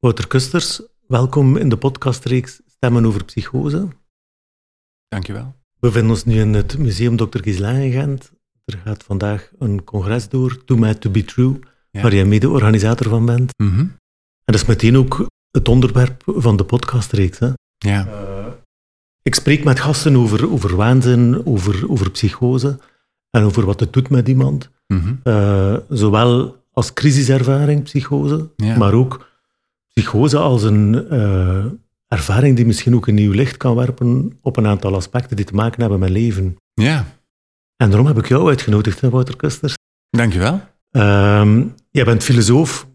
Wouter Kusters, welkom in de podcastreeks Stemmen over Psychose. Dankjewel. We bevinden ons nu in het Museum Dr. Gislain in Gent. Er gaat vandaag een congres door, Too Mad To Be True, waar jij mede-organisator van bent. Mhm. En dat is meteen ook het onderwerp van de podcastreeks. Hè? Ja. Ik spreek met gasten over, over waanzin, over, over psychose en over wat het doet met iemand. Mhm. Eh, zowel als crisiservaring, psychose, Ja. maar ook psychose als een eh, ervaring die misschien ook een nieuw licht kan werpen op een aantal aspecten die te maken hebben met leven. ja, En daarom heb ik jou uitgenodigd, hè, Wouter Kusters. dankjewel. Ehm jij bent filosoof,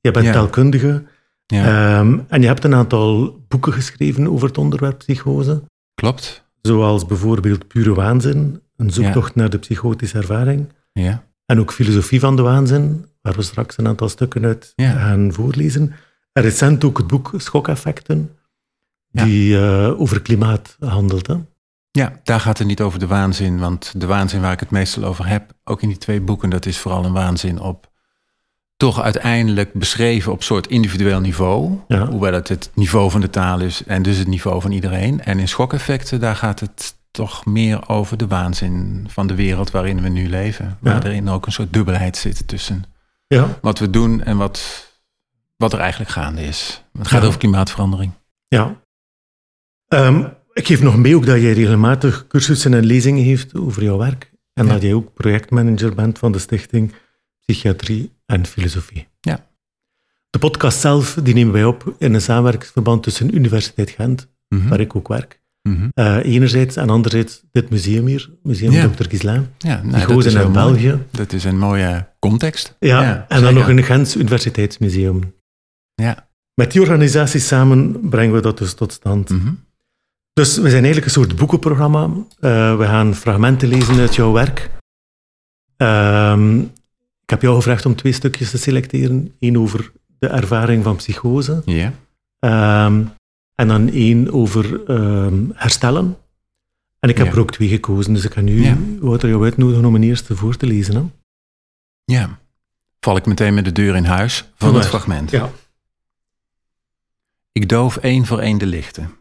jij bent Ja. taalkundige Ja, ehm, en je hebt een aantal boeken geschreven over het onderwerp psychose. klopt. Zoals bijvoorbeeld Pure Waanzin, een zoektocht naar de psychotische ervaring. Ja, En ook Filosofie van de Waanzin, waar we straks een aantal stukken uit gaan voorlezen. En recent ook het boek Schokeffecten, Ja. die eh, over klimaat handelt. Hè? ja, daar gaat het niet over de waanzin, want de waanzin waar ik het meestal over heb, ook in die twee boeken, dat is vooral een waanzin op toch uiteindelijk beschreven op soort individueel niveau, Ja. hoewel het het niveau van de taal is en dus het niveau van iedereen. En in schokeffecten, daar gaat het toch meer over de waanzin van de wereld waarin we nu leven, waar Ja. erin ook een soort dubbelheid zit tussen Ja, wat we doen en wat, wat er eigenlijk gaande is. Het gaat Ja. over klimaatverandering. ja. Ehm, ik geef nog mee ook dat jij regelmatig cursussen en lezingen heeft over jouw werk. En Ja. dat jij ook projectmanager bent van de stichting Psychiatrie en Filosofie. Ja. De podcast zelf die nemen wij op in een samenwerkingsverband tussen Universiteit Gent, Mhm. waar ik ook werk. Eh, enerzijds en anderzijds dit museum hier, Museum Ja. Dr. Gislain, Ja, nou, die in mooi. België. Dat is een mooie context. Ja, en dan zeker. nog een Gens Universiteitsmuseum. Ja. Met die organisatie samen brengen we dat dus tot stand. Mhm. Dus we zijn eigenlijk een soort boekenprogramma. Eh, we gaan fragmenten lezen uit jouw werk. Ehm, ik heb jou gevraagd om twee stukjes te selecteren. Eén over de ervaring van psychose. Ja. Ehm, en dan één over ehm, herstellen. En ik heb Ja. er ook twee gekozen, dus ik ga nu Ja. Wouter jou uitnodigen om een eerste voor te lezen. Hè? ja. Val ik meteen met de deur in huis van Doe het fragment. Ja. Ik doof één voor één de lichten.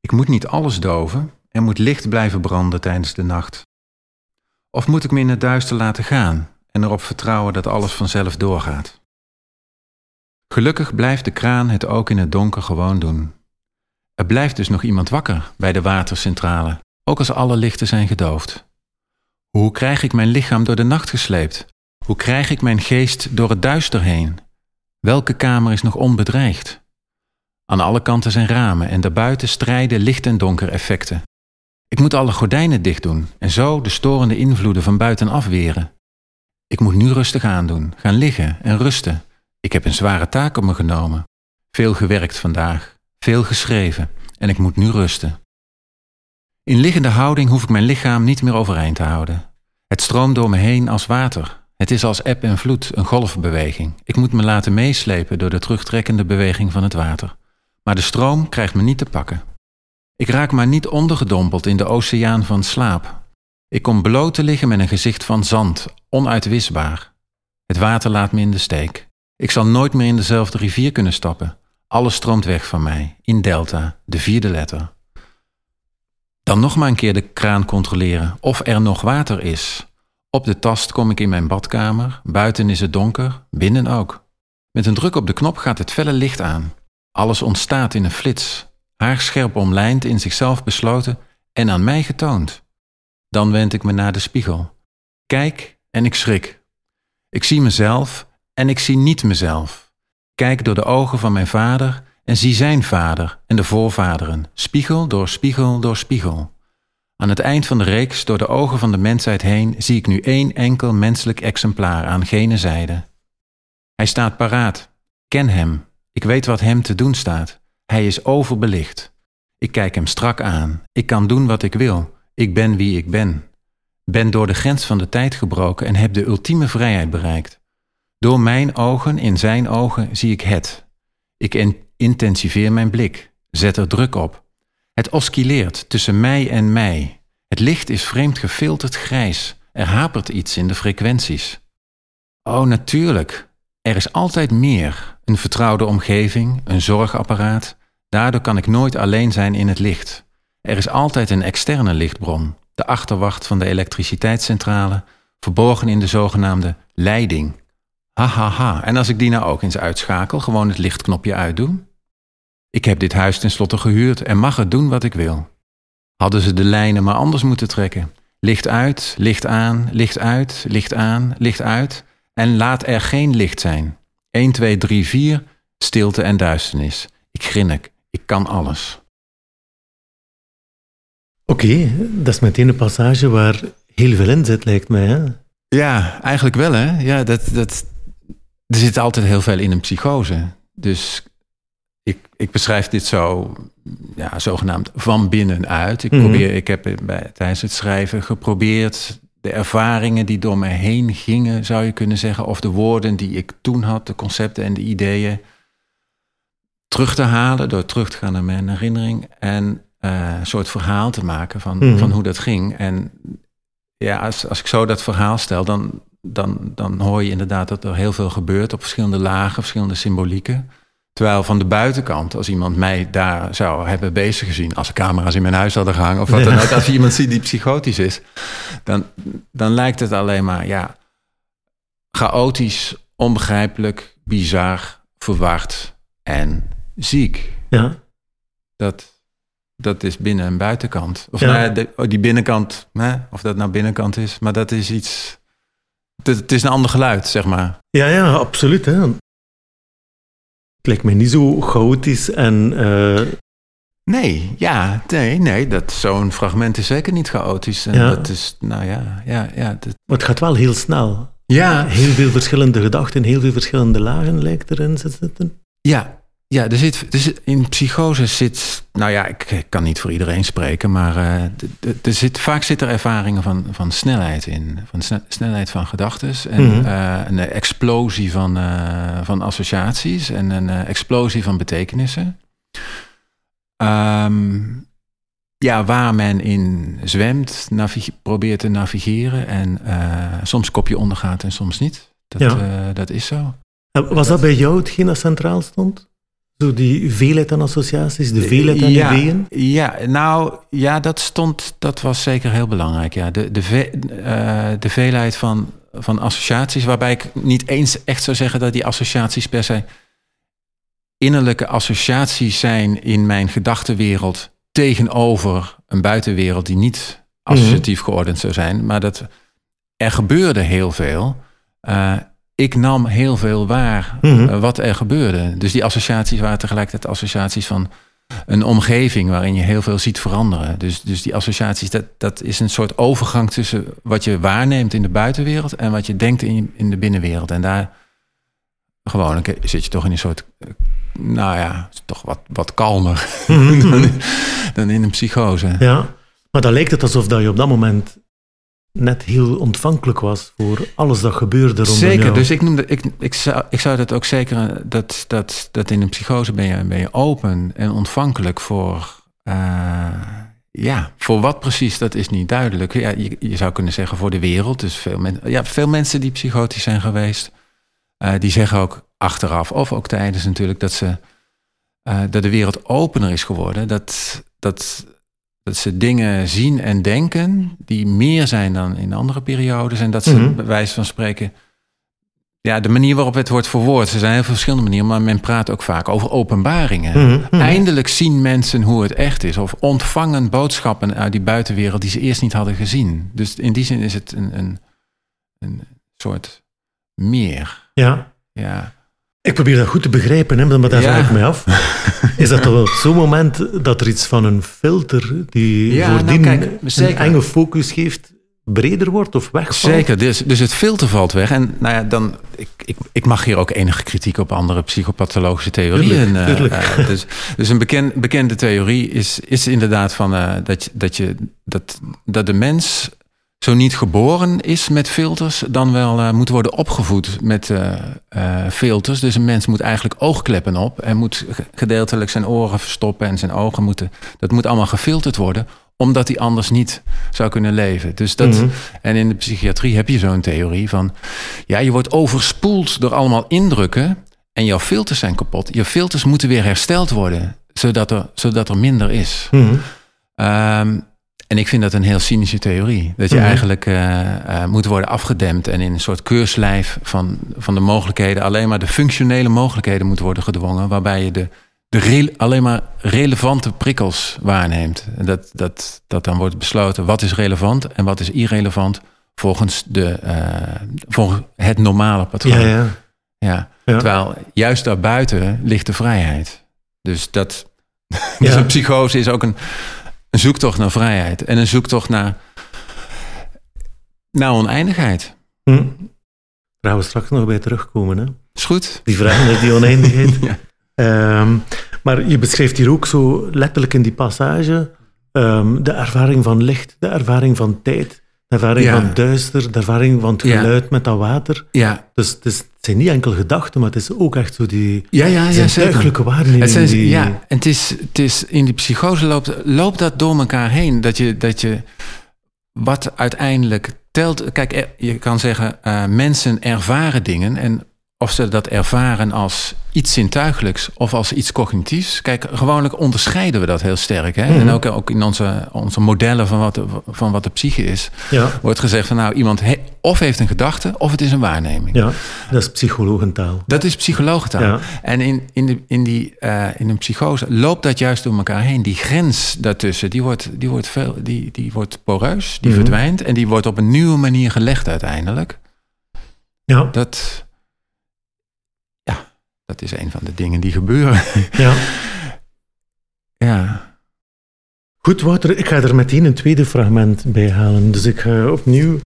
Ik moet niet alles doven. Er moet licht blijven branden tijdens de nacht. Of moet ik me in het duister laten gaan en erop vertrouwen dat alles vanzelf doorgaat? Gelukkig blijft de kraan het ook in het donker gewoon doen. Er blijft dus nog iemand wakker bij de watercentrale, ook als alle lichten zijn gedoofd. Hoe krijg ik mijn lichaam door de nacht gesleept? Hoe krijg ik mijn geest door het duister heen? Welke kamer is nog onbedreigd? Aan alle kanten zijn ramen en daarbuiten strijden licht- en donker effecten. Ik moet alle gordijnen dicht doen en zo de storende invloeden van buiten afweren. Ik moet nu rustig aandoen, gaan liggen en rusten. Ik heb een zware taak op me genomen. Veel gewerkt vandaag, veel geschreven en ik moet nu rusten. In liggende houding hoef ik mijn lichaam niet meer overeind te houden. Het stroomt door me heen als water. Het is als eb en vloed, een golfbeweging. Ik moet me laten meeslepen door de terugtrekkende beweging van het water. Maar de stroom krijgt me niet te pakken. Ik raak maar niet ondergedompeld in de oceaan van slaap. Ik kom bloot te liggen met een gezicht van zand, onuitwisbaar. Het water laat me in de steek. Ik zal nooit meer in dezelfde rivier kunnen stappen. Alles stroomt weg van mij, in delta, de vierde letter. Dan nog maar een keer de kraan controleren of er nog water is. Op de tast kom ik in mijn badkamer, buiten is het donker, binnen ook. Met een druk op de knop gaat het felle licht aan. Alles ontstaat in een flits, haarscherp omlijnd, in zichzelf besloten en aan mij getoond. Dan wend ik me naar de spiegel. Kijk en ik schrik. Ik zie mezelf en ik zie niet mezelf. Kijk door de ogen van mijn vader en zie zijn vader en de voorvaderen, spiegel door spiegel door spiegel. Aan het eind van de reeks, door de ogen van de mensheid heen, zie ik nu één enkel menselijk exemplaar aan gene zijde. Hij staat paraat. Ken hem. Ik weet wat hem te doen staat. Hij is overbelicht. Ik kijk hem strak aan. Ik kan doen wat ik wil. Ik ben wie ik ben. Ben door de grens van de tijd gebroken en heb de ultieme vrijheid bereikt. Door mijn ogen, in zijn ogen, zie ik het. Ik in- intensiveer mijn blik, zet er druk op. Het oscilleert tussen mij en mij. Het licht is vreemd gefilterd grijs. Er hapert iets in de frequenties. Oh, natuurlijk. Er is altijd meer. Een vertrouwde omgeving, een zorgapparaat. Daardoor kan ik nooit alleen zijn in het licht. Er is altijd een externe lichtbron, de achterwacht van de elektriciteitscentrale, verborgen in de zogenaamde leiding. Hahaha. Ha, ha. En als ik die nou ook eens uitschakel, gewoon het lichtknopje uitdoe? Ik heb dit huis tenslotte gehuurd en mag het doen wat ik wil. Hadden ze de lijnen maar anders moeten trekken. Licht uit, licht aan, licht uit, licht aan, licht uit. En laat er geen licht zijn. 1, 2, 3, 4, stilte en duisternis. Ik grinnik, ik kan alles. Oké, dat is meteen een passage waar heel veel in zit, lijkt mij. Hè? Ja, eigenlijk wel, hè? Ja, dat, dat, er zit altijd heel veel in een psychose. Dus ik, ik beschrijf dit zo, ja, zogenaamd van binnenuit. Ik, mhm. probeer, ik heb bij, tijdens het schrijven geprobeerd de ervaringen die door me heen gingen, zou je kunnen zeggen, of de woorden die ik toen had, de concepten en de ideeën, terug te halen, door terug te gaan naar mijn herinnering en uh, een soort verhaal te maken van, mhm. van hoe dat ging. En ja, als, als ik zo dat verhaal stel, dan, dan, dan hoor je inderdaad dat er heel veel gebeurt op verschillende lagen, verschillende symbolieken. Terwijl van de buitenkant, als iemand mij daar zou hebben bezig gezien, als er camera's in mijn huis hadden gehangen of wat dan ook, als je iemand ziet die psychotisch is, dan, dan lijkt het alleen maar ja, chaotisch, onbegrijpelijk, bizar, verward en ziek. Ja. Dat, dat is binnen- en buitenkant. Of ja. nou, oh, die binnenkant, hè, of dat nou binnenkant is, maar dat is iets. Het, het is een ander geluid, zeg maar. Ja, ja, absoluut. Hè. Het lijkt me niet zo chaotisch en... Uh... Nee, ja, nee, nee, dat, zo'n fragment is zeker niet chaotisch. En ja. dat is, nou ja, ja, ja. Dat... Maar het gaat wel heel snel. Ja. Heel veel verschillende gedachten, heel veel verschillende lagen lijkt erin te zitten. Ja, ja, er zit, er zit, in psychose zit, nou ja, ik, kan niet voor iedereen spreken, maar uh, er zit, vaak zit er ervaringen van, van snelheid in, van snelheid van gedachten en mm een explosie van, uh, van associaties en een explosie van betekenissen. Um, ja, waar men in zwemt, probeert te navigeren en soms kopje ondergaat en soms niet. Dat, ja. dat is zo. Was dat bij jou hetgeen dat centraal stond? Die veelheid aan associaties, de veelheid aan ja, ideeën? Ja, nou ja, dat stond, dat was zeker heel belangrijk. Ja. De, de, ve, uh, de veelheid van, van associaties, waarbij ik niet eens echt zou zeggen dat die associaties per se innerlijke associaties zijn in mijn gedachtenwereld tegenover een buitenwereld die niet associatief mhm. geordend zou zijn, maar dat er gebeurde heel veel. Uh, ik nam heel veel waar mhm. eh, wat er gebeurde. Dus die associaties waren tegelijkertijd associaties van een omgeving waarin je heel veel ziet veranderen. Dus, dus die associaties, dat, dat is een soort overgang tussen wat je waarneemt in de buitenwereld en wat je denkt in, in de binnenwereld. En daar gewoon zit je toch in een soort, eh, nou ja, toch wat, wat kalmer mhm. dan, dan in een psychose. Ja, maar dan lijkt het alsof dat je op dat moment net heel ontvankelijk was voor alles dat gebeurde rondom Zeker, jou. dus ik, noemde, ik, ik, zou, ik zou dat ook zeker... Dat, dat, dat in een psychose ben je, ben je open en ontvankelijk voor... Uh, ja, voor wat precies, dat is niet duidelijk. Ja, je, je zou kunnen zeggen voor de wereld. Dus veel, men, ja, veel mensen die psychotisch zijn geweest... Uh, die zeggen ook achteraf, of ook tijdens natuurlijk... dat, ze, uh, dat de wereld opener is geworden. Dat, dat dat ze dingen zien en denken die meer zijn dan in andere periodes. En dat ze mm bij wijze van spreken. Ja, de manier waarop het wordt verwoord. Er zijn heel veel verschillende manieren, maar men praat ook vaak over openbaringen. Mhm, mhm. Eindelijk zien mensen hoe het echt is. Of ontvangen boodschappen uit die buitenwereld die ze eerst niet hadden gezien. Dus in die zin is het een, een, een soort meer. Ja. Ja. Ik probeer dat goed te begrijpen, hè, maar daar vraag ik mij af. Is dat toch wel zo'n moment dat er iets van een filter die ja, voordien nou, een enge focus geeft, breder wordt of wegvalt? Zeker, dus, dus het filter valt weg. En nou ja, dan, ik, ik, ik mag hier ook enige kritiek op andere psychopathologische theorieën. Tuurlijk, uh, dus, dus een bekend, bekende theorie is, is inderdaad van, uh, dat, dat, je, dat, dat de mens zo niet geboren is met filters, dan wel uh, moet worden opgevoed met uh, uh, filters. Dus een mens moet eigenlijk oogkleppen op en moet gedeeltelijk zijn oren verstoppen en zijn ogen moeten. Dat moet allemaal gefilterd worden, omdat hij anders niet zou kunnen leven. Dus dat, mm En in de psychiatrie heb je zo'n theorie van, ja, je wordt overspoeld door allemaal indrukken. en jouw filters zijn kapot. Je filters moeten weer hersteld worden, zodat er, zodat er minder is. Mhm. Ehm, en ik vind dat een heel cynische theorie. Dat je Mhm. eigenlijk eh, eh, moet worden afgedempt en in een soort keurslijf van, van de mogelijkheden, alleen maar de functionele mogelijkheden moeten worden gedwongen, waarbij je de, de alleen maar relevante prikkels waarneemt. En dat, dat, dat dan wordt besloten wat is relevant en wat is irrelevant volgens, de, eh, volgens het normale patroon. Ja, ja. Ja. Ja. Terwijl juist daarbuiten ligt de vrijheid. Dus dat. Dus een psychose is ook een, een zoektocht naar vrijheid. En een zoektocht naar. naar oneindigheid. Hm. Daar gaan we straks nog bij terugkomen. Hè? Is goed? Die vraag naar die oneindigheid. Ja. Ehm, maar je beschrijft hier ook zo letterlijk in die passage ehm, de ervaring van licht, de ervaring van tijd, de ervaring Ja. van duister, de ervaring van het Ja. geluid met dat water. Ja, Dus het, is, het zijn niet enkel gedachten, maar het is ook echt zo die ja, ja, ja waarneming. Het zijn, die, ja, en het is, het is in die psychose loopt, loopt dat door elkaar heen. Dat je, dat je wat uiteindelijk telt. Kijk, er- je kan zeggen, eh, mensen ervaren dingen. En of ze dat ervaren als iets zintuigelijks of als iets cognitiefs. Kijk, gewoonlijk onderscheiden we dat heel sterk. Hè? Mhm. En ook, ook in onze, onze modellen van wat, de, van wat de psyche is, ja, wordt gezegd van nou, iemand he- of heeft een gedachte of het is een waarneming. ja, dat is psychologentaal. Dat is psychologentaal. Ja. En in, in, de, in, die, eh, in een psychose loopt dat juist door elkaar heen. Die grens daartussen, die wordt, die wordt, veel, die, die wordt poreus, die Mhm. verdwijnt. En die wordt op een nieuwe manier gelegd uiteindelijk. Ja, Dat, dat is een van de dingen die gebeuren. ja. ja. Goed, Wouter, ik ga er meteen een tweede fragment bij halen. Dus ik ga opnieuw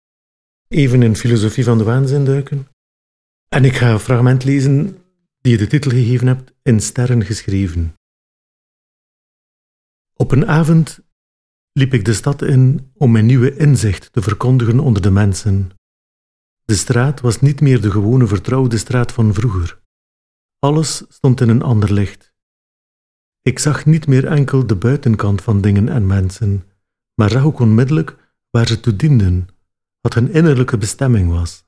even in filosofie van de waanzin duiken. En ik ga een fragment lezen die je de titel gegeven hebt, In sterren geschreven. Op een avond liep ik de stad in om mijn nieuwe inzicht te verkondigen onder de mensen. De straat was niet meer de gewone vertrouwde straat van vroeger. Alles stond in een ander licht. Ik zag niet meer enkel de buitenkant van dingen en mensen, maar zag ook onmiddellijk waar ze toe dienden, wat hun innerlijke bestemming was.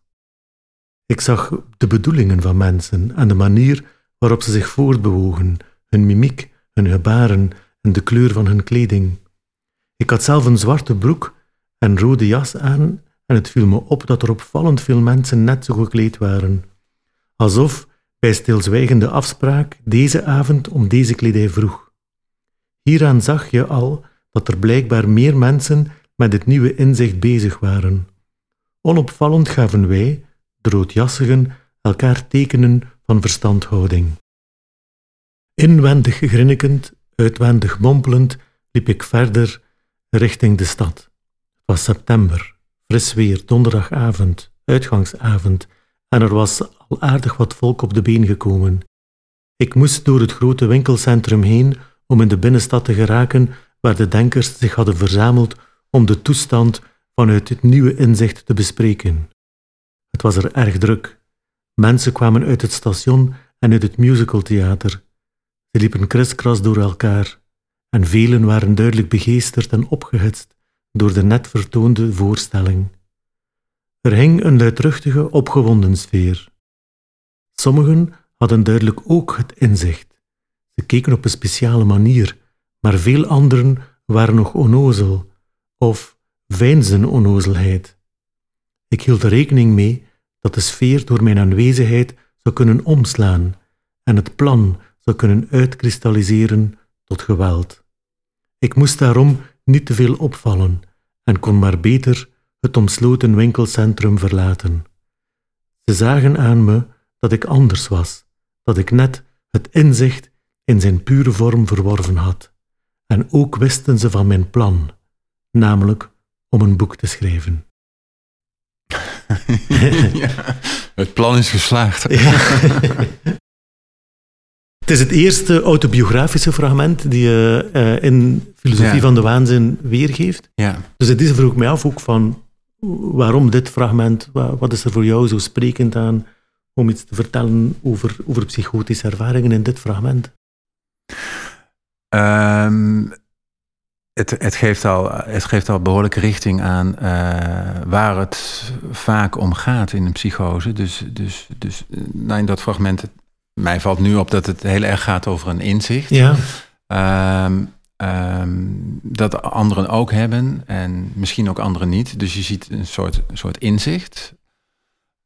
Ik zag de bedoelingen van mensen en de manier waarop ze zich voortbewogen, hun mimiek, hun gebaren en de kleur van hun kleding. Ik had zelf een zwarte broek en rode jas aan en het viel me op dat er opvallend veel mensen net zo gekleed waren. Alsof bij stilzwijgende afspraak deze avond om deze kledij vroeg. Hieraan zag je al dat er blijkbaar meer mensen met dit nieuwe inzicht bezig waren. Onopvallend gaven wij, de elkaar tekenen van verstandhouding. Inwendig grinnikend, uitwendig mompelend, liep ik verder richting de stad. Het was september, fris weer, donderdagavond, uitgangsavond, en er was al aardig wat volk op de been gekomen. Ik moest door het grote winkelcentrum heen om in de binnenstad te geraken waar de denkers zich hadden verzameld om de toestand vanuit het nieuwe inzicht te bespreken. Het was er erg druk. Mensen kwamen uit het station en uit het musicaltheater. Ze liepen kriskras door elkaar en velen waren duidelijk begeesterd en opgehitst door de net vertoonde voorstelling. Er hing een luidruchtige, opgewonden sfeer. Sommigen hadden duidelijk ook het inzicht. Ze keken op een speciale manier, maar veel anderen waren nog onnozel of veinsden onnozelheid. Ik hield er rekening mee dat de sfeer door mijn aanwezigheid zou kunnen omslaan en het plan zou kunnen uitkristalliseren tot geweld. Ik moest daarom niet te veel opvallen en kon maar beter het omsloten winkelcentrum verlaten. Ze zagen aan me dat ik anders was, dat ik net het inzicht in zijn pure vorm verworven had. En ook wisten ze van mijn plan, namelijk om een boek te schrijven. ja. Het plan is geslaagd. Ja. Het is het eerste autobiografische fragment die je eh, in Filosofie Ja. van de Waanzin weergeeft. Ja. Dus deze vroeg mij af ook van waarom dit fragment, Wa- wat is er voor jou zo sprekend aan om iets te vertellen over, over psychotische ervaringen in dit fragment? Ehm, het, het, geeft al, het geeft al behoorlijk richting aan eh, waar het vaak om gaat in een psychose. Dus, dus, dus eh, nou, in dat fragment mij valt nu op dat het heel erg gaat over een inzicht. Ja. Ehm, ehm, dat anderen ook hebben en misschien ook anderen niet. Dus je ziet een soort, een soort inzicht.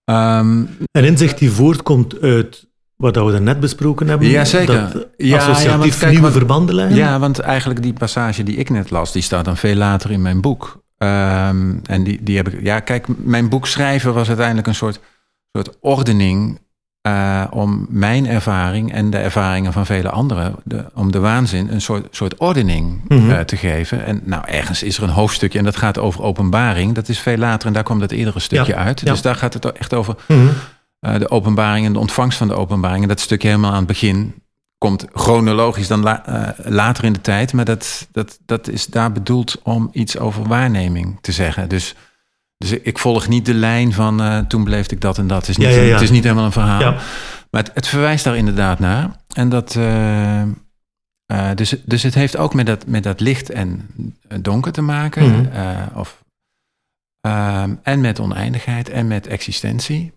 Ehm, Een inzicht die voortkomt uit wat we daarnet besproken hebben. Jazeker. Dat Ja, associatief ja, want kijk, nieuwe verbanden leggen. ja, want eigenlijk die passage die ik net las, die staat dan veel later in mijn boek. Ehm, en die, die heb ik. Ja, kijk, mijn boek schrijven was uiteindelijk een soort, soort ordening. Eh, om mijn ervaring en de ervaringen van vele anderen, de, om de waanzin, een soort, soort ordening Mhm. eh, te geven. En nou, ergens is er een hoofdstukje en dat gaat over openbaring. Dat is veel later en daar kwam dat eerdere stukje Ja, uit. ja. Dus daar gaat het echt over Mhm. eh, de openbaring en de ontvangst van de openbaring. En dat stukje helemaal aan het begin komt chronologisch dan la- later in de tijd. Maar dat, dat, dat is daar bedoeld om iets over waarneming te zeggen. Dus, dus ik volg niet de lijn van eh, toen beleefde ik dat en dat. Het is niet, Ja, ja, ja. Het is niet helemaal een verhaal. Ja. Maar het, het verwijst daar inderdaad naar. En dat... eh, eh, dus, dus het heeft ook met dat, met dat licht en donker te maken. Mhm. of, ehm, en met oneindigheid en met existentie.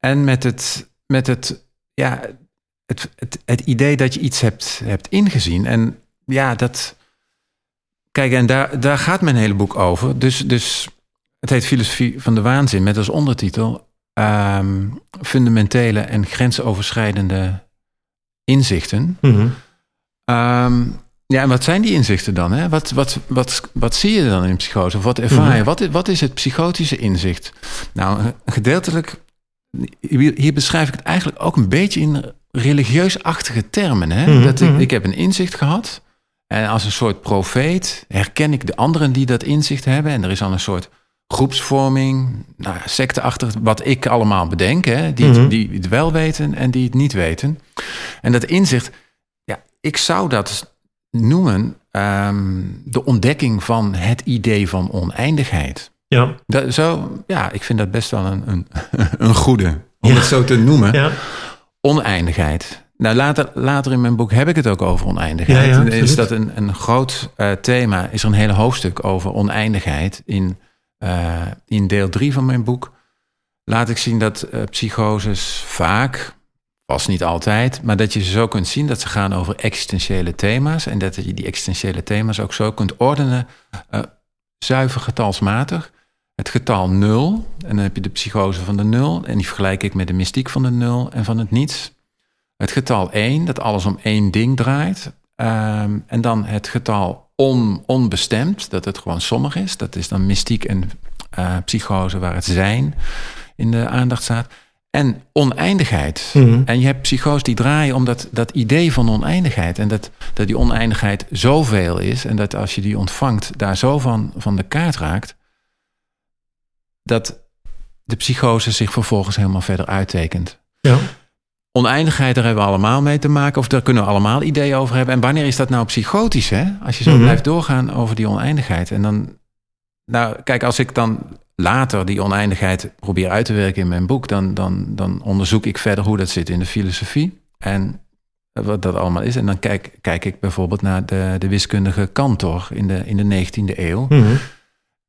En met het, met het, ja, het, het, het idee dat je iets hebt, hebt ingezien. En ja, dat. Kijk, en daar, daar gaat mijn hele boek over. Dus, dus het heet Filosofie van de Waanzin met als ondertitel ehm, fundamentele en grensoverschrijdende inzichten. Mhm. Ehm, ja, en wat zijn die inzichten dan? Hè? Wat, wat, wat, wat zie je dan in psychose? Of wat ervaar je? Mhm. wat, is, wat is het psychotische inzicht? Nou, gedeeltelijk, hier, beschrijf ik het eigenlijk ook een beetje in religieus-achtige termen. Hè? Mhm, Dat ik, ik heb een inzicht gehad. En als een soort profeet herken ik de anderen die dat inzicht hebben. En er is dan een soort groepsvorming, nou secteachtig, wat ik allemaal bedenk. Hè? Die, het- Mhm. die het wel weten en die het niet weten. En dat inzicht, ja, ik zou dat noemen ehm, de ontdekking van het idee van oneindigheid. Ja. Dat, zo, ja, ik vind dat best wel een, een, een goede, om Ja. het zo te noemen. Ja. Oneindigheid. Nou, later, later in mijn boek heb ik het ook over oneindigheid. Ja, is dat een, een groot eh, thema? Is er een hele hoofdstuk over oneindigheid in, eh, in deel 3 van mijn boek? Laat ik zien dat eh, psychoses vaak, was niet altijd, maar dat je ze zo kunt zien dat ze gaan over existentiële thema's en dat je die existentiële thema's ook zo kunt ordenen, eh, zuiver getalsmatig. Het getal nul, en dan heb je de psychose van de nul, en die vergelijk ik met de mystiek van de nul en van het niets. Het getal 1, dat alles om één ding draait. Ehm, en dan het getal on, onbestemd, dat het gewoon sommig is. Dat is dan mystiek en eh, psychose waar het zijn in de aandacht staat. En oneindigheid. Mhm. En je hebt psychose die draaien om dat, dat idee van oneindigheid. En dat, dat die oneindigheid zoveel is. En dat als je die ontvangt, daar zo van, van de kaart raakt. Dat de psychose zich vervolgens helemaal verder uittekent. Ja. Oneindigheid, daar hebben we allemaal mee te maken. Of daar kunnen we allemaal ideeën over hebben. En wanneer is dat nou psychotisch, hè? Als je zo Mhm. blijft doorgaan over die oneindigheid. En dan, nou, kijk, als ik dan later die oneindigheid probeer uit te werken in mijn boek, dan, dan, dan onderzoek ik verder hoe dat zit in de filosofie. En wat dat allemaal is. En dan kijk, kijk ik bijvoorbeeld naar de, de wiskundige Cantor in de, in de 19e eeuw. Mhm.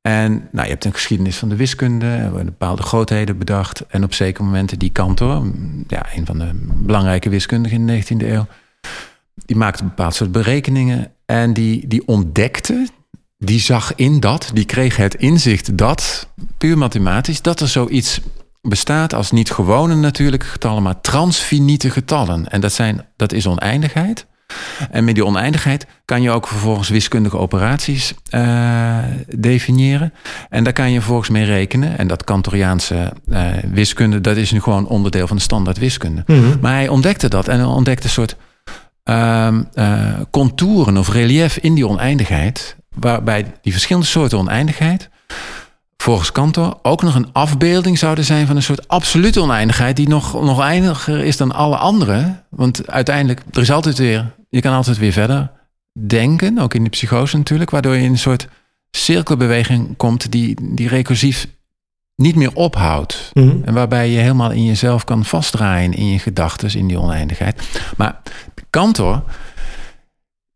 En nou, je hebt een geschiedenis van de wiskunde, bepaalde grootheden bedacht. En op zekere momenten die Cantor, ja, een van de belangrijke wiskundigen in de 19e eeuw, die maakte een bepaald soort berekeningen. En die, die ontdekte, die zag in dat, die kreeg het inzicht dat, puur mathematisch, dat er zoiets bestaat als niet gewone natuurlijke getallen, maar transfiniete getallen. En dat, zijn, dat is oneindigheid. En met die oneindigheid kan je ook vervolgens wiskundige operaties eh, definiëren. En daar kan je vervolgens mee rekenen. En dat Kantoriaanse eh, wiskunde, dat is nu gewoon onderdeel van de standaard wiskunde. Mhm. Maar hij ontdekte dat en hij ontdekte een soort ehm, eh, contouren of relief in die oneindigheid. Waarbij die verschillende soorten oneindigheid volgens Cantor ook nog een afbeelding zouden zijn van een soort absolute oneindigheid die nog, nog eindiger is dan alle andere. Want uiteindelijk, er is altijd weer, je kan altijd weer verder denken, ook in de psychose natuurlijk, waardoor je in een soort cirkelbeweging komt die, die recursief niet meer ophoudt. Mhm. En waarbij je helemaal in jezelf kan vastdraaien in je gedachten, in die oneindigheid. Maar Cantor,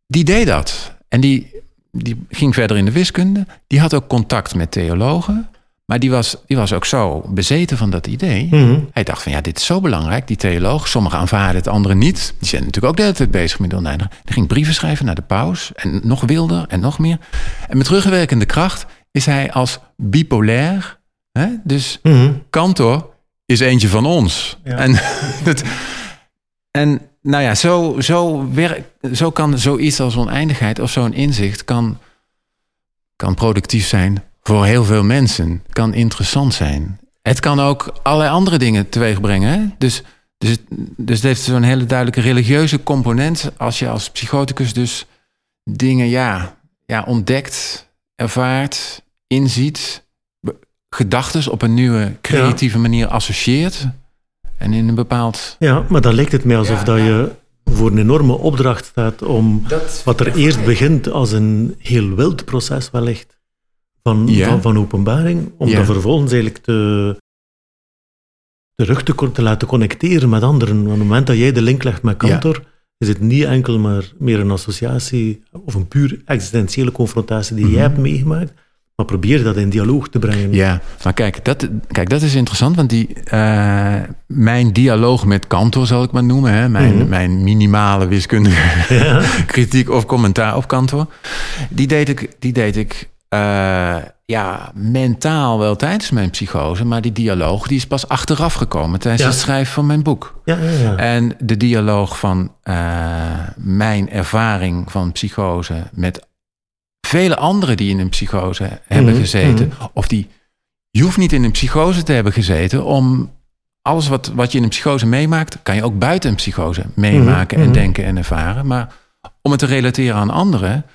die deed dat. En die, die ging verder in de wiskunde. Die had ook contact met theologen. Maar die was, die was ook zo bezeten van dat idee. Mhm. Hij dacht van ja, dit is zo belangrijk, die theoloog. Sommigen aanvaarden het, anderen niet. Die zijn natuurlijk ook de hele tijd bezig met de oneindige. Hij ging brieven schrijven naar de paus. En nog wilder en nog meer. En met terugwerkende kracht is hij als bipolair. Hè? Dus Mhm. kantor is eentje van ons. Ja. En, het, en nou ja, zo, zo, werk, zo kan zoiets als oneindigheid of zo'n inzicht kan, kan productief zijn voor heel veel mensen. Kan interessant zijn. Het kan ook allerlei andere dingen teweeg brengen. Hè? Dus, dus, het- dus het heeft zo'n hele duidelijke religieuze component. Als je als psychoticus dus dingen ja, ja, ontdekt, ervaart, inziet, gedachten op een nieuwe creatieve manier associeert. En in een bepaald. Ja, maar dan lijkt het mij alsof Ja, dat je voor een enorme opdracht staat om Dat, wat er eerst begint als een heel wild proces wellicht van, Ja. van, van openbaring, om Ja. dat vervolgens eigenlijk te, terug te, te laten connecteren met anderen. Want op het moment dat jij de link legt met Kantor, is het niet enkel maar meer een associatie of een puur existentiële confrontatie die jij hebt meegemaakt, maar probeer dat in dialoog te brengen. Mhm. Ja, maar kijk dat, kijk, dat is interessant, want die, eh, mijn dialoog met Kantor, zal ik maar noemen, hè, mijn, Mhm. mijn minimale wiskundige kritiek of commentaar op Kantor, die deed ik, die deed ik eh, ja, mentaal wel tijdens mijn psychose, maar die dialoog die is pas achteraf gekomen tijdens Ja. het schrijven van mijn boek. Ja, ja, ja. En de dialoog van eh, mijn ervaring van psychose met vele anderen die in een psychose hebben Mhm, gezeten. Of die, je hoeft niet in een psychose te hebben gezeten om alles wat, wat je in een psychose meemaakt, kan je ook buiten een psychose meemaken Mhm, en mhm. denken en ervaren. Maar om het te relateren aan anderen,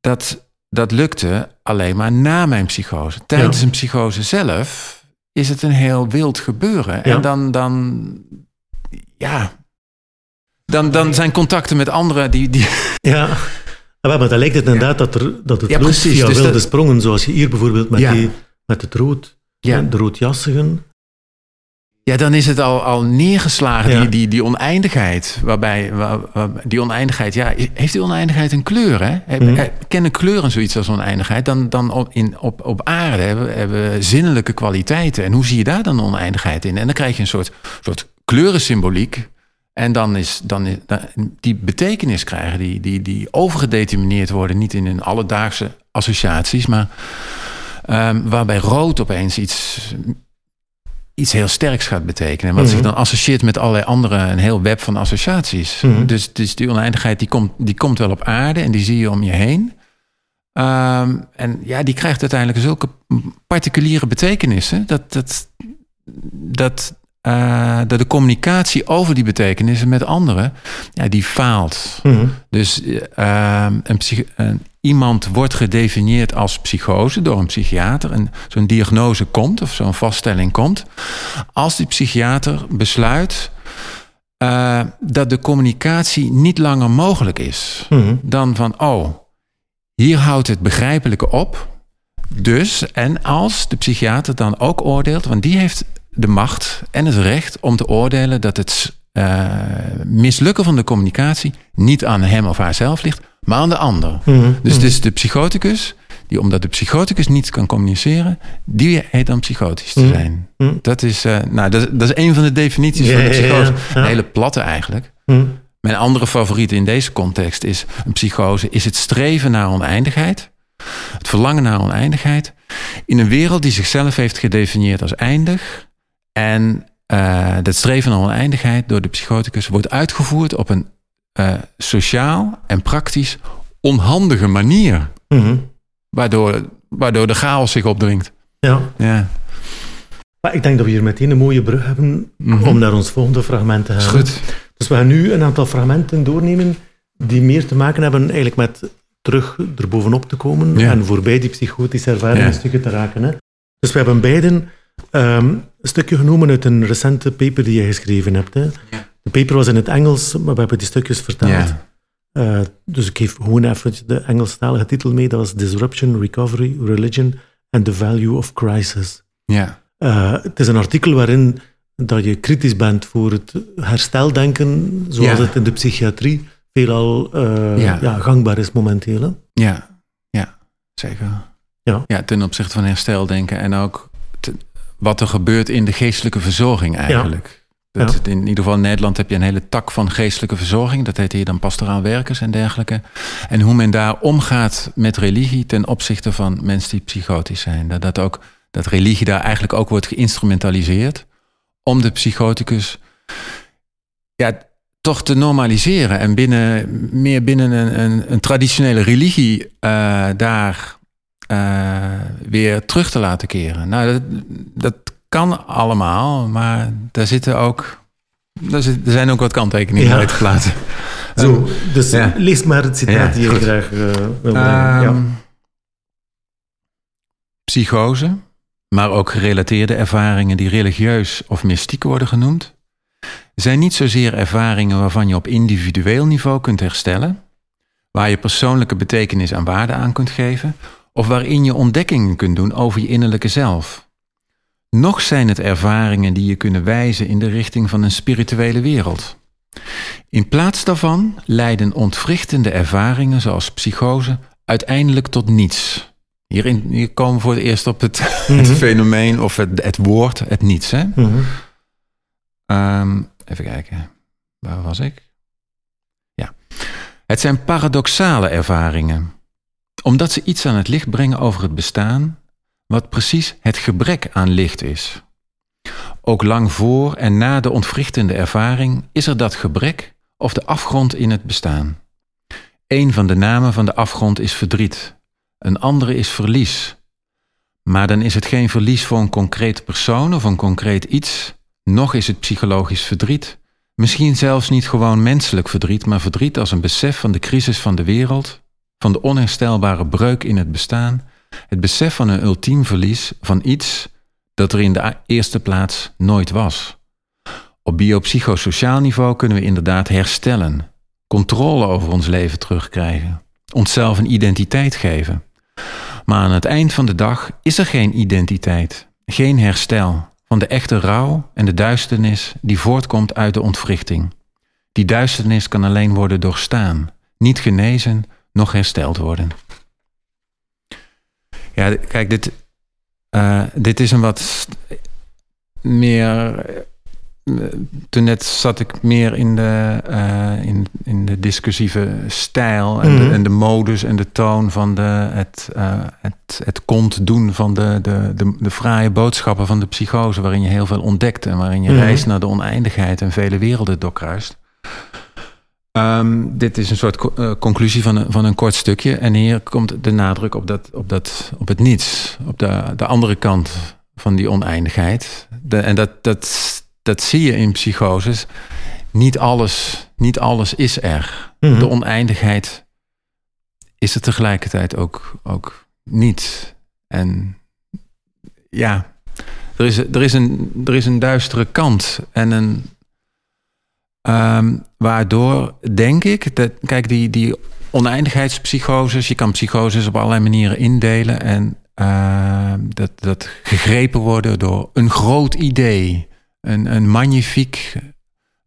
dat, dat lukte alleen maar na mijn psychose. Tijdens Ja. een psychose zelf is het een heel wild gebeuren. Ja. En dan, dan ja, dan, dan zijn contacten met anderen die, die, Ja, maar dan lijkt het inderdaad dat, er, dat het Ja, precies. via Dus wilde dat- sprongen, zoals je hier bijvoorbeeld met, die, met het rood, de roodjassigen. Ja, dan is het al, al neergeslagen, Ja. die, die, die oneindigheid. Waarbij, waar, waar- die oneindigheid, ja, heeft die oneindigheid een kleur? Hè? Heb- Mhm. Kennen kleuren zoiets als oneindigheid? Dan, dan op, in, op, op aarde hebben, hebben we zinnelijke kwaliteiten. En hoe zie je daar dan oneindigheid in? En dan krijg je een soort, soort kleurensymboliek. En dan is, dan is dan- die betekenis krijgen, die, die, die overgedetermineerd worden, niet in hun alledaagse associaties, maar ehm, waarbij rood opeens iets, iets heel sterks gaat betekenen. En wat Mhm. zich dan associeert met allerlei andere, een heel web van associaties. Mhm. Dus, dus die oneindigheid die komt, die komt wel op aarde en die zie je om je heen. Ehm, en ja, die krijgt uiteindelijk zulke particuliere betekenissen dat, dat, dat, eh, dat de communicatie over die betekenissen met anderen, ja, die faalt. Mhm. Dus eh, een psych- een- iemand wordt gedefinieerd als psychose door een psychiater. En zo'n diagnose komt, of zo'n vaststelling komt. Als die psychiater besluit eh, dat de communicatie niet langer mogelijk is. Mhm. Dan van, oh, hier houdt het begrijpelijke op. Dus, en als de psychiater dan ook oordeelt, want die heeft de macht en het recht om te oordelen dat het eh, mislukken van de communicatie niet aan hem of haarzelf ligt, maar aan de ander. Mhm. Dus het is de psychoticus, die omdat de psychoticus niet kan communiceren, die heet dan psychotisch te Mhm. zijn. Mhm. Dat is, eh, nou, dat, is- dat is een van de definities Ja, van de ja, psychose. ja. Een hele platte eigenlijk. Mhm. Mijn andere favoriet in deze context is een psychose, is het streven naar oneindigheid. Het verlangen naar oneindigheid. In een wereld die zichzelf heeft gedefinieerd als eindig. En eh, dat streven naar oneindigheid door de psychoticus wordt uitgevoerd op een eh, sociaal en praktisch onhandige manier. Mhm. Waardoor, waardoor de chaos zich opdringt. Ja. Ja, Maar ik denk dat we hier meteen een mooie brug hebben Mhm. om naar ons volgende fragment te gaan. is goed. Dus we gaan nu een aantal fragmenten doornemen die meer te maken hebben eigenlijk met terug erbovenop te komen Ja. en voorbij die psychotische ervaring Ja. een stukje te raken. Hè. Dus we hebben beiden ehm, een stukje genomen uit een recente paper die je geschreven hebt. Hè. De paper was in het Engels, maar we hebben die stukjes vertaald. Ja. Eh, dus ik geef gewoon even de Engelstalige titel mee. Dat was Disruption, Recovery, Religion and the Value of Crisis. Ja. Eh, het is een artikel waarin dat je kritisch bent voor het hersteldenken, zoals Ja. het in de psychiatrie veelal eh, Ja. ja, gangbaar is momenteel. Hè? Ja. Ja. Zeker. Ja. Ja, ten opzichte van hersteldenken. En ook te- wat er gebeurt in de geestelijke verzorging eigenlijk. Dat. In ieder geval in Nederland heb je een hele tak van geestelijke verzorging. Dat heet hier dan pastoraal werkers en dergelijke. En hoe men daar omgaat met religie ten opzichte van mensen die psychotisch zijn. Dat, dat, ook, dat religie daar eigenlijk ook wordt geïnstrumentaliseerd om de psychoticus ja, toch te normaliseren. En binnen, meer binnen een, een, een traditionele religie eh, daar eh, weer terug te laten keren. Nou, dat, dat kan allemaal, maar daar zitten ook. daar zit- Er zijn ook wat kanttekeningen Ja. bij te plaatsen. Zo, dus ja. lees maar het citaat die je goed. graag eh, wil. Ehm, ja. Psychose, maar ook gerelateerde ervaringen die religieus of mystiek worden genoemd, zijn niet zozeer ervaringen waarvan je op individueel niveau kunt herstellen, waar je persoonlijke betekenis en waarde aan kunt geven, of waarin je ontdekkingen kunt doen over je innerlijke zelf. Nog zijn het ervaringen die je kunnen wijzen in de richting van een spirituele wereld. In plaats daarvan leiden ontwrichtende ervaringen zoals psychose uiteindelijk tot niets. Hierin, hier komen we voor het eerst op het, het Mhm. fenomeen of het, het woord, het niets. Hè? Mhm. Ehm, even kijken, waar was ik? Ja. Het zijn paradoxale ervaringen, omdat ze iets aan het licht brengen over het bestaan, wat precies het gebrek aan licht is. Ook lang voor en na de ontwrichtende ervaring is er dat gebrek of de afgrond in het bestaan. Een van de namen van de afgrond is verdriet, een andere is verlies. Maar dan is het geen verlies voor een concreet persoon of een concreet iets, nog is het psychologisch verdriet. Misschien zelfs niet gewoon menselijk verdriet, maar verdriet als een besef van de crisis van de wereld, van de onherstelbare breuk in het bestaan, het besef van een ultiem verlies van iets dat er in de eerste plaats nooit was. Op biopsychosociaal niveau kunnen we inderdaad herstellen, controle over ons leven terugkrijgen, onszelf een identiteit geven. Maar aan het eind van de dag is er geen identiteit, geen herstel van de echte rouw en de duisternis die voortkomt uit de ontwrichting. Die duisternis kan alleen worden doorstaan, niet genezen, nog hersteld worden. Ja, kijk, dit, eh, dit is een wat meer. eh, Toen net zat ik meer in de, eh, in, in de discussieve stijl en, Mhm. de, en de modus en de toon van de, het, het, het kont doen van de, de, de, de fraaie boodschappen van de psychose, waarin je heel veel ontdekt en waarin je Mhm. reist naar de oneindigheid en vele werelden doorkruist. Ehm, dit is een soort co- eh, conclusie van een, van een kort stukje. En hier komt de nadruk op, dat, op, dat, op het niets. Op de, de andere kant van die oneindigheid. De, en dat, dat, dat zie je in psychoses. Niet alles, niet alles is er. Mhm. De oneindigheid is er tegelijkertijd ook, ook niet. En ja, er is, er, is een, er is een duistere kant en een. Ehm, waardoor denk ik dat, kijk, die, die oneindigheidspsychoses, je kan psychoses op allerlei manieren indelen en ehm, dat, dat gegrepen worden door een groot idee, een, een magnifiek.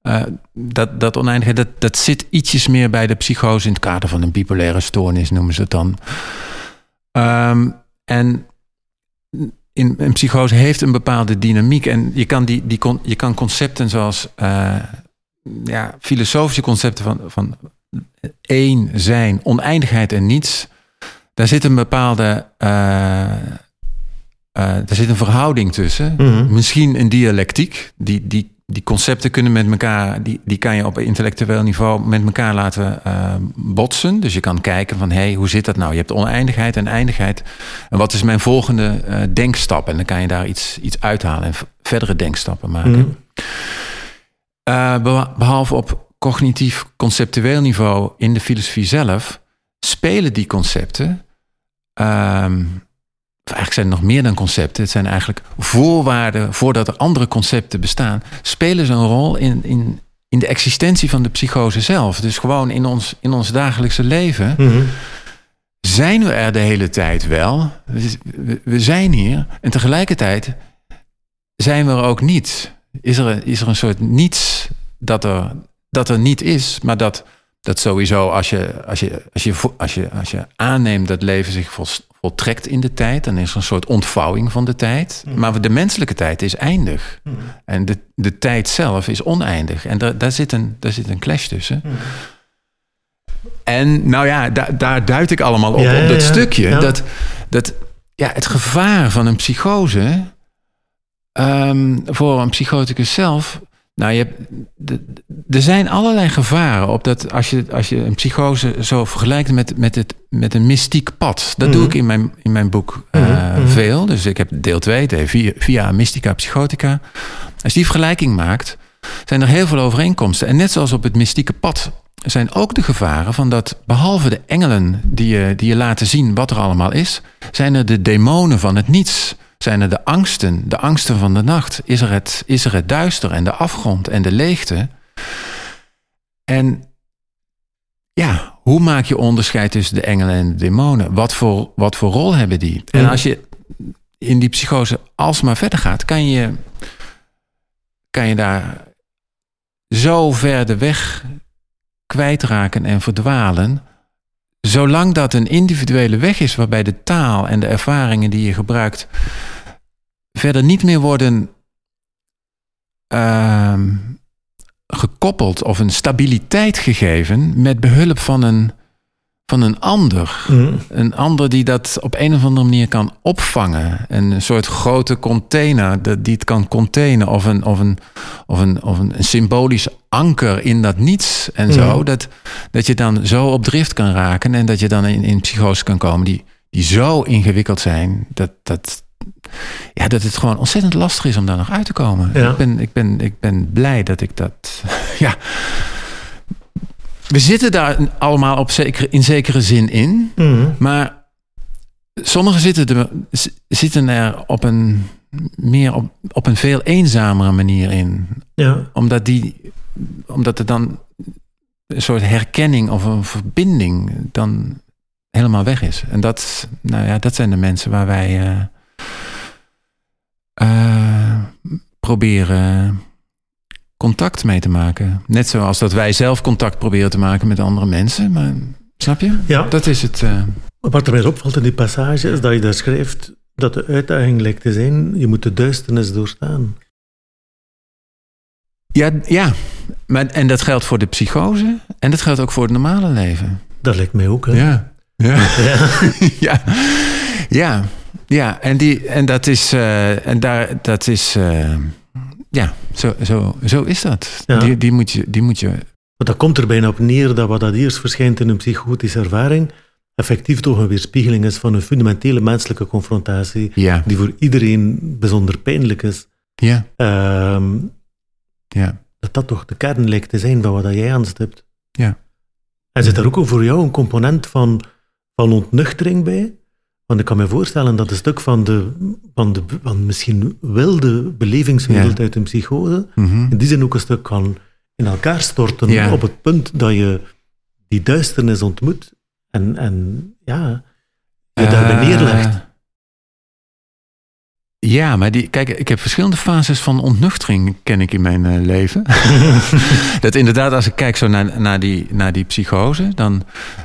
eh, dat, dat oneindigheid, dat, dat zit ietsjes meer bij de psychose in het kader van een bipolaire stoornis, noemen ze het dan. Ehm, en in, een psychose heeft een bepaalde dynamiek. En je kan, die, die je kan concepten zoals eh, ja, filosofische concepten van, van één zijn, oneindigheid en niets. Daar zit een bepaalde. eh, eh, daar zit een verhouding tussen. Mhm. Misschien een dialectiek. Die, die, die concepten kunnen met elkaar, die, die kan je op intellectueel niveau met elkaar laten eh, botsen. Dus je kan kijken van, hé, hey, hoe zit dat nou? Je hebt oneindigheid en eindigheid. En wat is mijn volgende denkstap? En dan kan je daar iets, iets uithalen en verdere denkstappen maken. Mhm. Beha- behalve op cognitief conceptueel niveau in de filosofie zelf, spelen die concepten. ehm, eigenlijk zijn het nog meer dan concepten. Het zijn eigenlijk voorwaarden voordat er andere concepten bestaan. Spelen ze een rol in, in, in de existentie van de psychose zelf. Dus gewoon in ons, in ons dagelijkse leven Mhm. zijn we er de hele tijd wel. We, we- we zijn hier. En tegelijkertijd zijn we er ook niet. Is er, is er een soort niets dat er, dat er niet is, maar dat, dat sowieso als je, als, je, als, je, als, je, als je aanneemt dat leven zich voltrekt in de tijd. Dan is er een soort ontvouwing van de tijd. Mhm. Maar de menselijke tijd is eindig. Mhm. En de, de tijd zelf is oneindig. En daar, daar, zit, een, daar zit een clash tussen. Mhm. En nou ja, daar, daar duid ik allemaal op, ja, op dat ja. stukje. Ja. Dat, dat ja, het gevaar van een psychose ehm, voor een psychoticus zelf. Nou, je hebt, er zijn allerlei gevaren op dat als je, als je een psychose zo vergelijkt met, met, het, met een mystiek pad. Dat doe Mhm. ik in mijn, in mijn boek eh, Mhm, mhm. veel. Dus ik heb deel 2, de via, via Mystica Psychotica. Als je die vergelijking maakt, zijn er heel veel overeenkomsten. En net zoals op het mystieke pad zijn ook de gevaren van dat, behalve de engelen die je, die je laten zien wat er allemaal is, zijn er de demonen van het niets. Zijn er de angsten, de angsten van de nacht? Is er het, is er het duister en de afgrond en de leegte? En ja, hoe maak je onderscheid tussen de engelen en de demonen? Wat voor, wat voor rol hebben die? En als je in die psychose alsmaar verder gaat, kan je, kan je daar zo ver de weg kwijtraken en verdwalen. Zolang dat een individuele weg is waarbij de taal en de ervaringen die je gebruikt verder niet meer worden ehm, gekoppeld of een stabiliteit gegeven met behulp van een, van een ander. Mhm. Een ander die dat op een of andere manier kan opvangen. Een soort grote container dat- die het kan containen. Of een, of een, of een, of een, symbolisch anker in dat niets en zo. Mhm. Dat, dat je dan zo op drift kan raken. En dat je dan in, in psychose kan komen die, die zo ingewikkeld zijn. Dat, dat, ja, dat het gewoon ontzettend lastig is om daar nog uit te komen. Ja. Ik, ben, ik, ben, ik ben blij dat ik dat... ja, we zitten daar allemaal op zeker, in zekere zin in. Mhm. Maar sommigen zitten er, zitten er op een meer op, op een veel eenzamere manier in. Ja. Omdat, die, omdat er dan een soort herkenning of een verbinding dan helemaal weg is. En dat, nou ja, dat zijn de mensen waar wij eh, eh, proberen contact mee te maken. Net zoals dat wij zelf contact proberen te maken met andere mensen. Maar snap je? ja. Dat is het. eh, Wat er mij opvalt in die passage is dat je daar schrijft dat de uitdaging lijkt te zijn, je moet de duisternis doorstaan. Ja, ja. Maar, en dat geldt voor de psychose en dat geldt ook voor het normale leven. Dat lijkt mij ook. Hè? Ja. Ja. Ja. ja. Ja. Ja. En, die, en dat is. eh, en daar, dat is. eh, ja, zo, zo, zo is dat. Ja. Die, die, moet je, die moet je. Want dat komt er bijna op neer dat wat dat eerst verschijnt in een psychotische ervaring, effectief toch een weerspiegeling is van een fundamentele menselijke confrontatie, Ja. die voor iedereen bijzonder pijnlijk is. Ja. Ehm, Ja. dat dat toch de kern lijkt te zijn van wat dat jij aanstipt. Ja. En zit daar ook voor jou een component van, van ontnuchtering bij? Want ik kan me voorstellen dat een stuk van de, van de van misschien wilde belevingswereld Ja. uit een psychose, Mhm. in die zin ook een stuk kan in elkaar storten Ja. op het punt dat je die duisternis ontmoet en, en ja, je daarbij Eh, neerlegt. Ja, maar die, kijk, ik heb verschillende fases van ontnuchtering ken ik in mijn eh, leven. dat inderdaad, als ik kijk zo naar, naar, die, naar die psychose, dan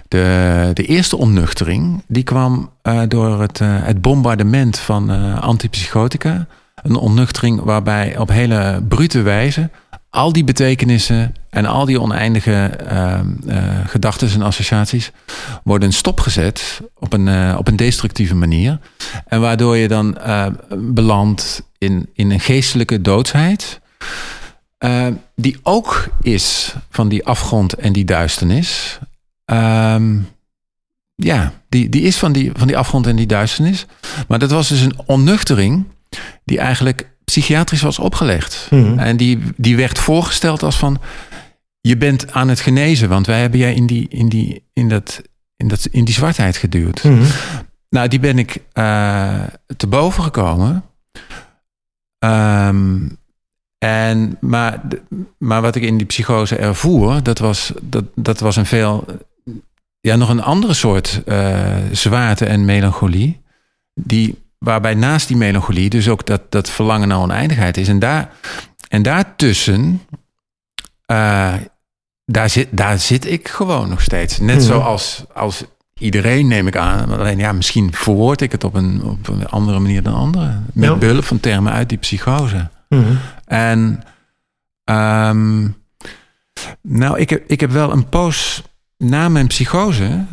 de, de eerste ontnuchtering, die kwam eh, door het, eh, het bombardement van antipsychotica. Een ontnuchtering waarbij op hele brute wijze al die betekenissen en al die oneindige eh, eh, gedachten en associaties worden stopgezet op een, eh, op een destructieve manier. En waardoor je dan eh, belandt in, in een geestelijke doodsheid. eh, die ook is van die afgrond en die duisternis. Ehm, ja, die, die is van die, van die afgrond en die duisternis. Maar dat was dus een onnuchtering die eigenlijk psychiatrisch was opgelegd. Mhm. En die, die werd voorgesteld als van... je bent aan het genezen, want wij hebben jij in die, in die, in dat, in dat, in die zwartheid geduwd. Mhm. Nou, die ben ik eh, te boven gekomen. Ehm, en, maar, maar wat ik in die psychose ervoer, dat was, dat, dat was een veel, ja, nog een andere soort eh, zwaarte en melancholie. Die, waarbij naast die melancholie dus ook dat, dat verlangen naar oneindigheid is. En, daar, en daartussen, eh, daar, zit, daar zit ik gewoon nog steeds. Net Mhm. zoals als iedereen, neem ik aan. Alleen ja, misschien verwoord ik het op een, op een andere manier dan anderen. Met Ja. behulp van termen uit die psychose. Mhm. En ehm, nou, ik heb, ik heb wel een poos na mijn psychose.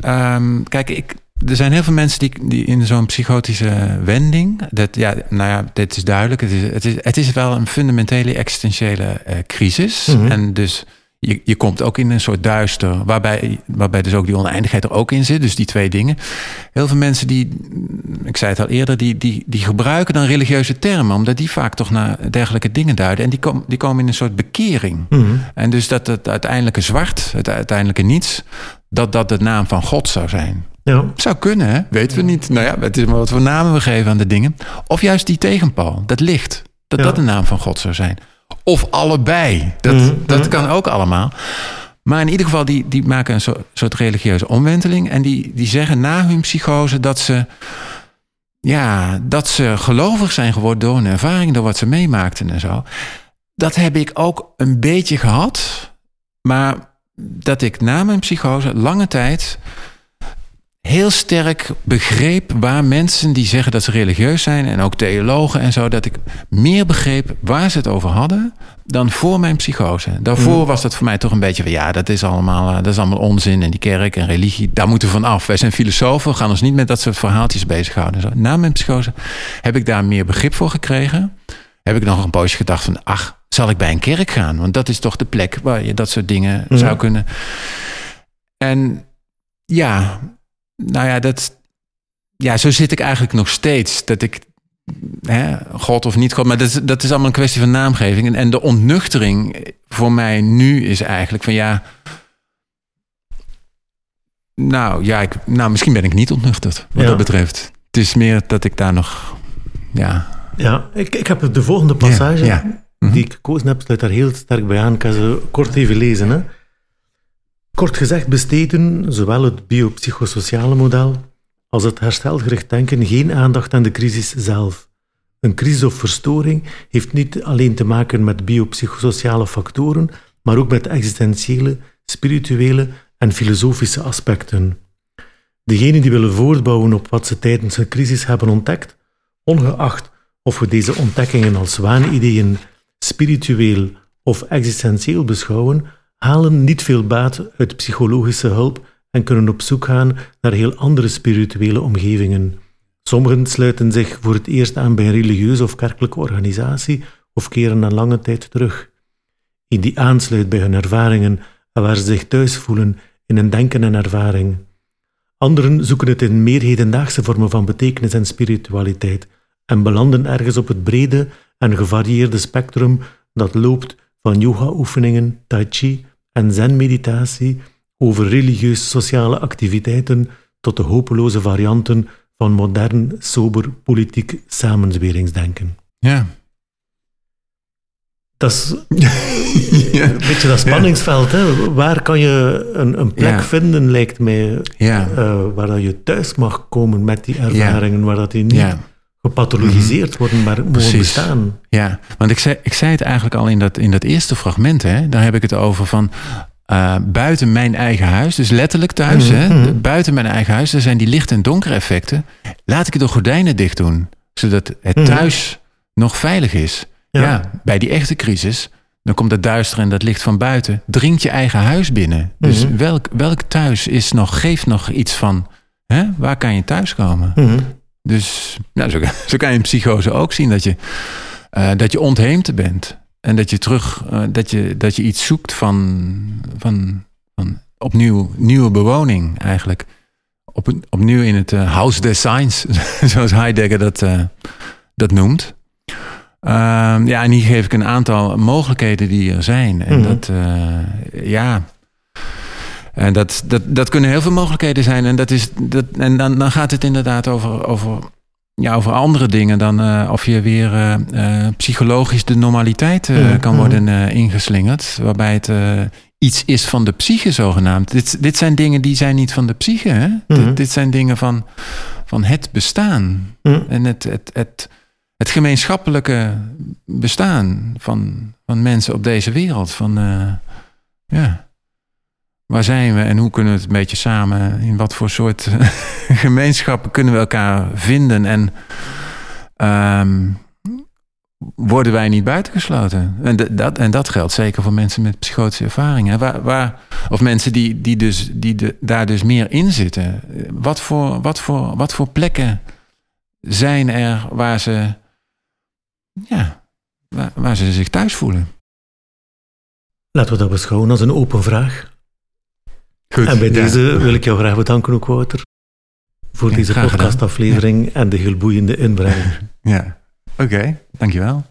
ehm, kijk, ik, er zijn heel veel mensen die, die in zo'n psychotische wending. Dat, ja, nou ja, dit is duidelijk. Het is, het is, het is wel een fundamentele existentiële eh, crisis. Mhm. En dus je, je komt ook in een soort duister, waarbij, waarbij dus ook die oneindigheid er ook in zit. Dus die twee dingen. Heel veel mensen die, ik zei het al eerder, die, die, die gebruiken dan religieuze termen, omdat die vaak toch naar dergelijke dingen duiden. En die, kom, die komen in een soort bekering. Mhm. En dus dat het uiteindelijke zwart, het uiteindelijke niets, dat dat de naam van God zou zijn. Ja. Zou kunnen, hè? weten we niet. Nou ja, het is maar wat voor namen we geven aan de dingen. Of juist die tegenpal, dat licht, dat Ja. dat de naam van God zou zijn. Of allebei, dat, Mhm, dat mhm. kan ook allemaal. Maar in ieder geval, die, die maken een soort, soort religieuze omwenteling. En die, die zeggen na hun psychose dat ze, ja, dat ze gelovig zijn geworden door hun ervaring, door wat ze meemaakten en zo. Dat heb ik ook een beetje gehad. Maar dat ik na mijn psychose lange tijd heel sterk begreep waar mensen die zeggen dat ze religieus zijn en ook theologen en zo, dat ik meer begreep waar ze het over hadden dan voor mijn psychose. Daarvoor was dat voor mij toch een beetje van ja, dat is allemaal, eh, dat is allemaal onzin en die kerk en religie, daar moeten we van af. Wij zijn filosofen, we gaan ons niet met dat soort verhaaltjes bezighouden. Zo. Na mijn psychose heb ik daar meer begrip voor gekregen. Heb ik nog een poosje gedacht van ach, zal ik bij een kerk gaan? Want dat is toch de plek waar je dat soort dingen Mhm. zou kunnen. En ja, nou ja, dat, ja, zo zit ik eigenlijk nog steeds. Dat ik, hè, God of niet God, maar dat is, dat is allemaal een kwestie van naamgeving. En, en de ontnuchtering voor mij nu is eigenlijk van ja. Nou ja, ik, nou, misschien ben ik niet ontnuchterd wat Ja. dat betreft. Het is meer dat ik daar nog, ja. Ja, ik, ik heb de volgende passage ja. Mhm. die ik gekozen heb, sluit daar heel sterk bij aan. Ik ga ze kort even lezen. Hè. Kort gezegd besteden zowel het biopsychosociale model als het herstelgericht denken geen aandacht aan de crisis zelf. Een crisis of verstoring heeft niet alleen te maken met biopsychosociale factoren, maar ook met existentiële, spirituele en filosofische aspecten. Degenen die willen voortbouwen op wat ze tijdens een crisis hebben ontdekt, ongeacht of we deze ontdekkingen als waanideeën spiritueel of existentieel beschouwen, halen niet veel baat uit psychologische hulp en kunnen op zoek gaan naar heel andere spirituele omgevingen. Sommigen sluiten zich voor het eerst aan bij een religieuze of kerkelijke organisatie of keren na lange tijd terug. In die aansluit bij hun ervaringen en waar ze zich thuis voelen in hun denken en ervaring. Anderen zoeken het in meer hedendaagse vormen van betekenis en spiritualiteit en belanden ergens op het brede en gevarieerde spectrum dat loopt van yoga-oefeningen, tai chi en zen-meditatie over religieus-sociale activiteiten tot de hopeloze varianten van modern, sober politiek samenzweringsdenken. Ja. Dat is een beetje dat spanningsveld. Hè? Waar kan je een, een plek Ja. vinden, lijkt mij, eh, waar dat je thuis mag komen met die ervaringen, waar dat die niet Gepathologiseerd worden, maar Precies. bestaan. Ja, want ik zei, ik zei het eigenlijk al in dat, in dat eerste fragment. Hè? Daar heb ik het over van eh, buiten mijn eigen huis. Dus letterlijk thuis. Mhm, hè? mhm. Buiten mijn eigen huis. Er zijn die licht- en donker effecten. Laat ik de gordijnen dicht doen. Zodat het Mhm. thuis nog veilig is. Ja. Ja. bij die echte crisis. Dan komt dat duister en dat licht van buiten. Dringt je eigen huis binnen. Dus Mhm. welk, welk thuis is nog, geeft nog iets van... Hè? Waar kan je thuiskomen? Mhm. Dus nou, zo, zo kan je in psychose ook zien dat je, eh, dat je ontheemd bent. En dat je terug, eh, dat, je, dat je iets zoekt van, van, van opnieuw nieuwe bewoning eigenlijk. Op, opnieuw in het eh, House des Signs, zoals Heidegger dat, dat noemt. Ehm, ja, en hier geef ik een aantal mogelijkheden die er zijn. En Mhm. dat, ja, en dat, dat, dat kunnen heel veel mogelijkheden zijn. En, dat is, dat, en dan, dan gaat het inderdaad over, over, ja, over andere dingen dan eh, of je weer eh, eh, psychologisch de normaliteit eh, kan worden eh, ingeslingerd. Waarbij het eh, iets is van de psyche zogenaamd. Dit, dit zijn dingen die zijn niet van de psyche. Hè? Mhm. Dit, dit zijn dingen van, van het bestaan. Mhm. En het, het, het, het gemeenschappelijke bestaan van, van mensen op deze wereld. Van, eh, ja. Waar zijn we en hoe kunnen we het een beetje samen, in wat voor soort gemeenschappen kunnen we elkaar vinden en ehm, worden wij niet buitengesloten? En dat, en dat geldt zeker voor mensen met psychotische ervaringen. Waar, waar, of mensen die, die, dus, die daar dus meer in zitten. Wat voor, wat, voor, wat voor plekken zijn er waar ze, ja, waar, waar ze zich thuis voelen? Laten we dat beschouwen als een open vraag. Goed, en bij ja. deze wil ik jou graag bedanken ook, Wouter, voor Ja, deze podcastaflevering en de heel boeiende inbreng. Ja, oké, dankjewel.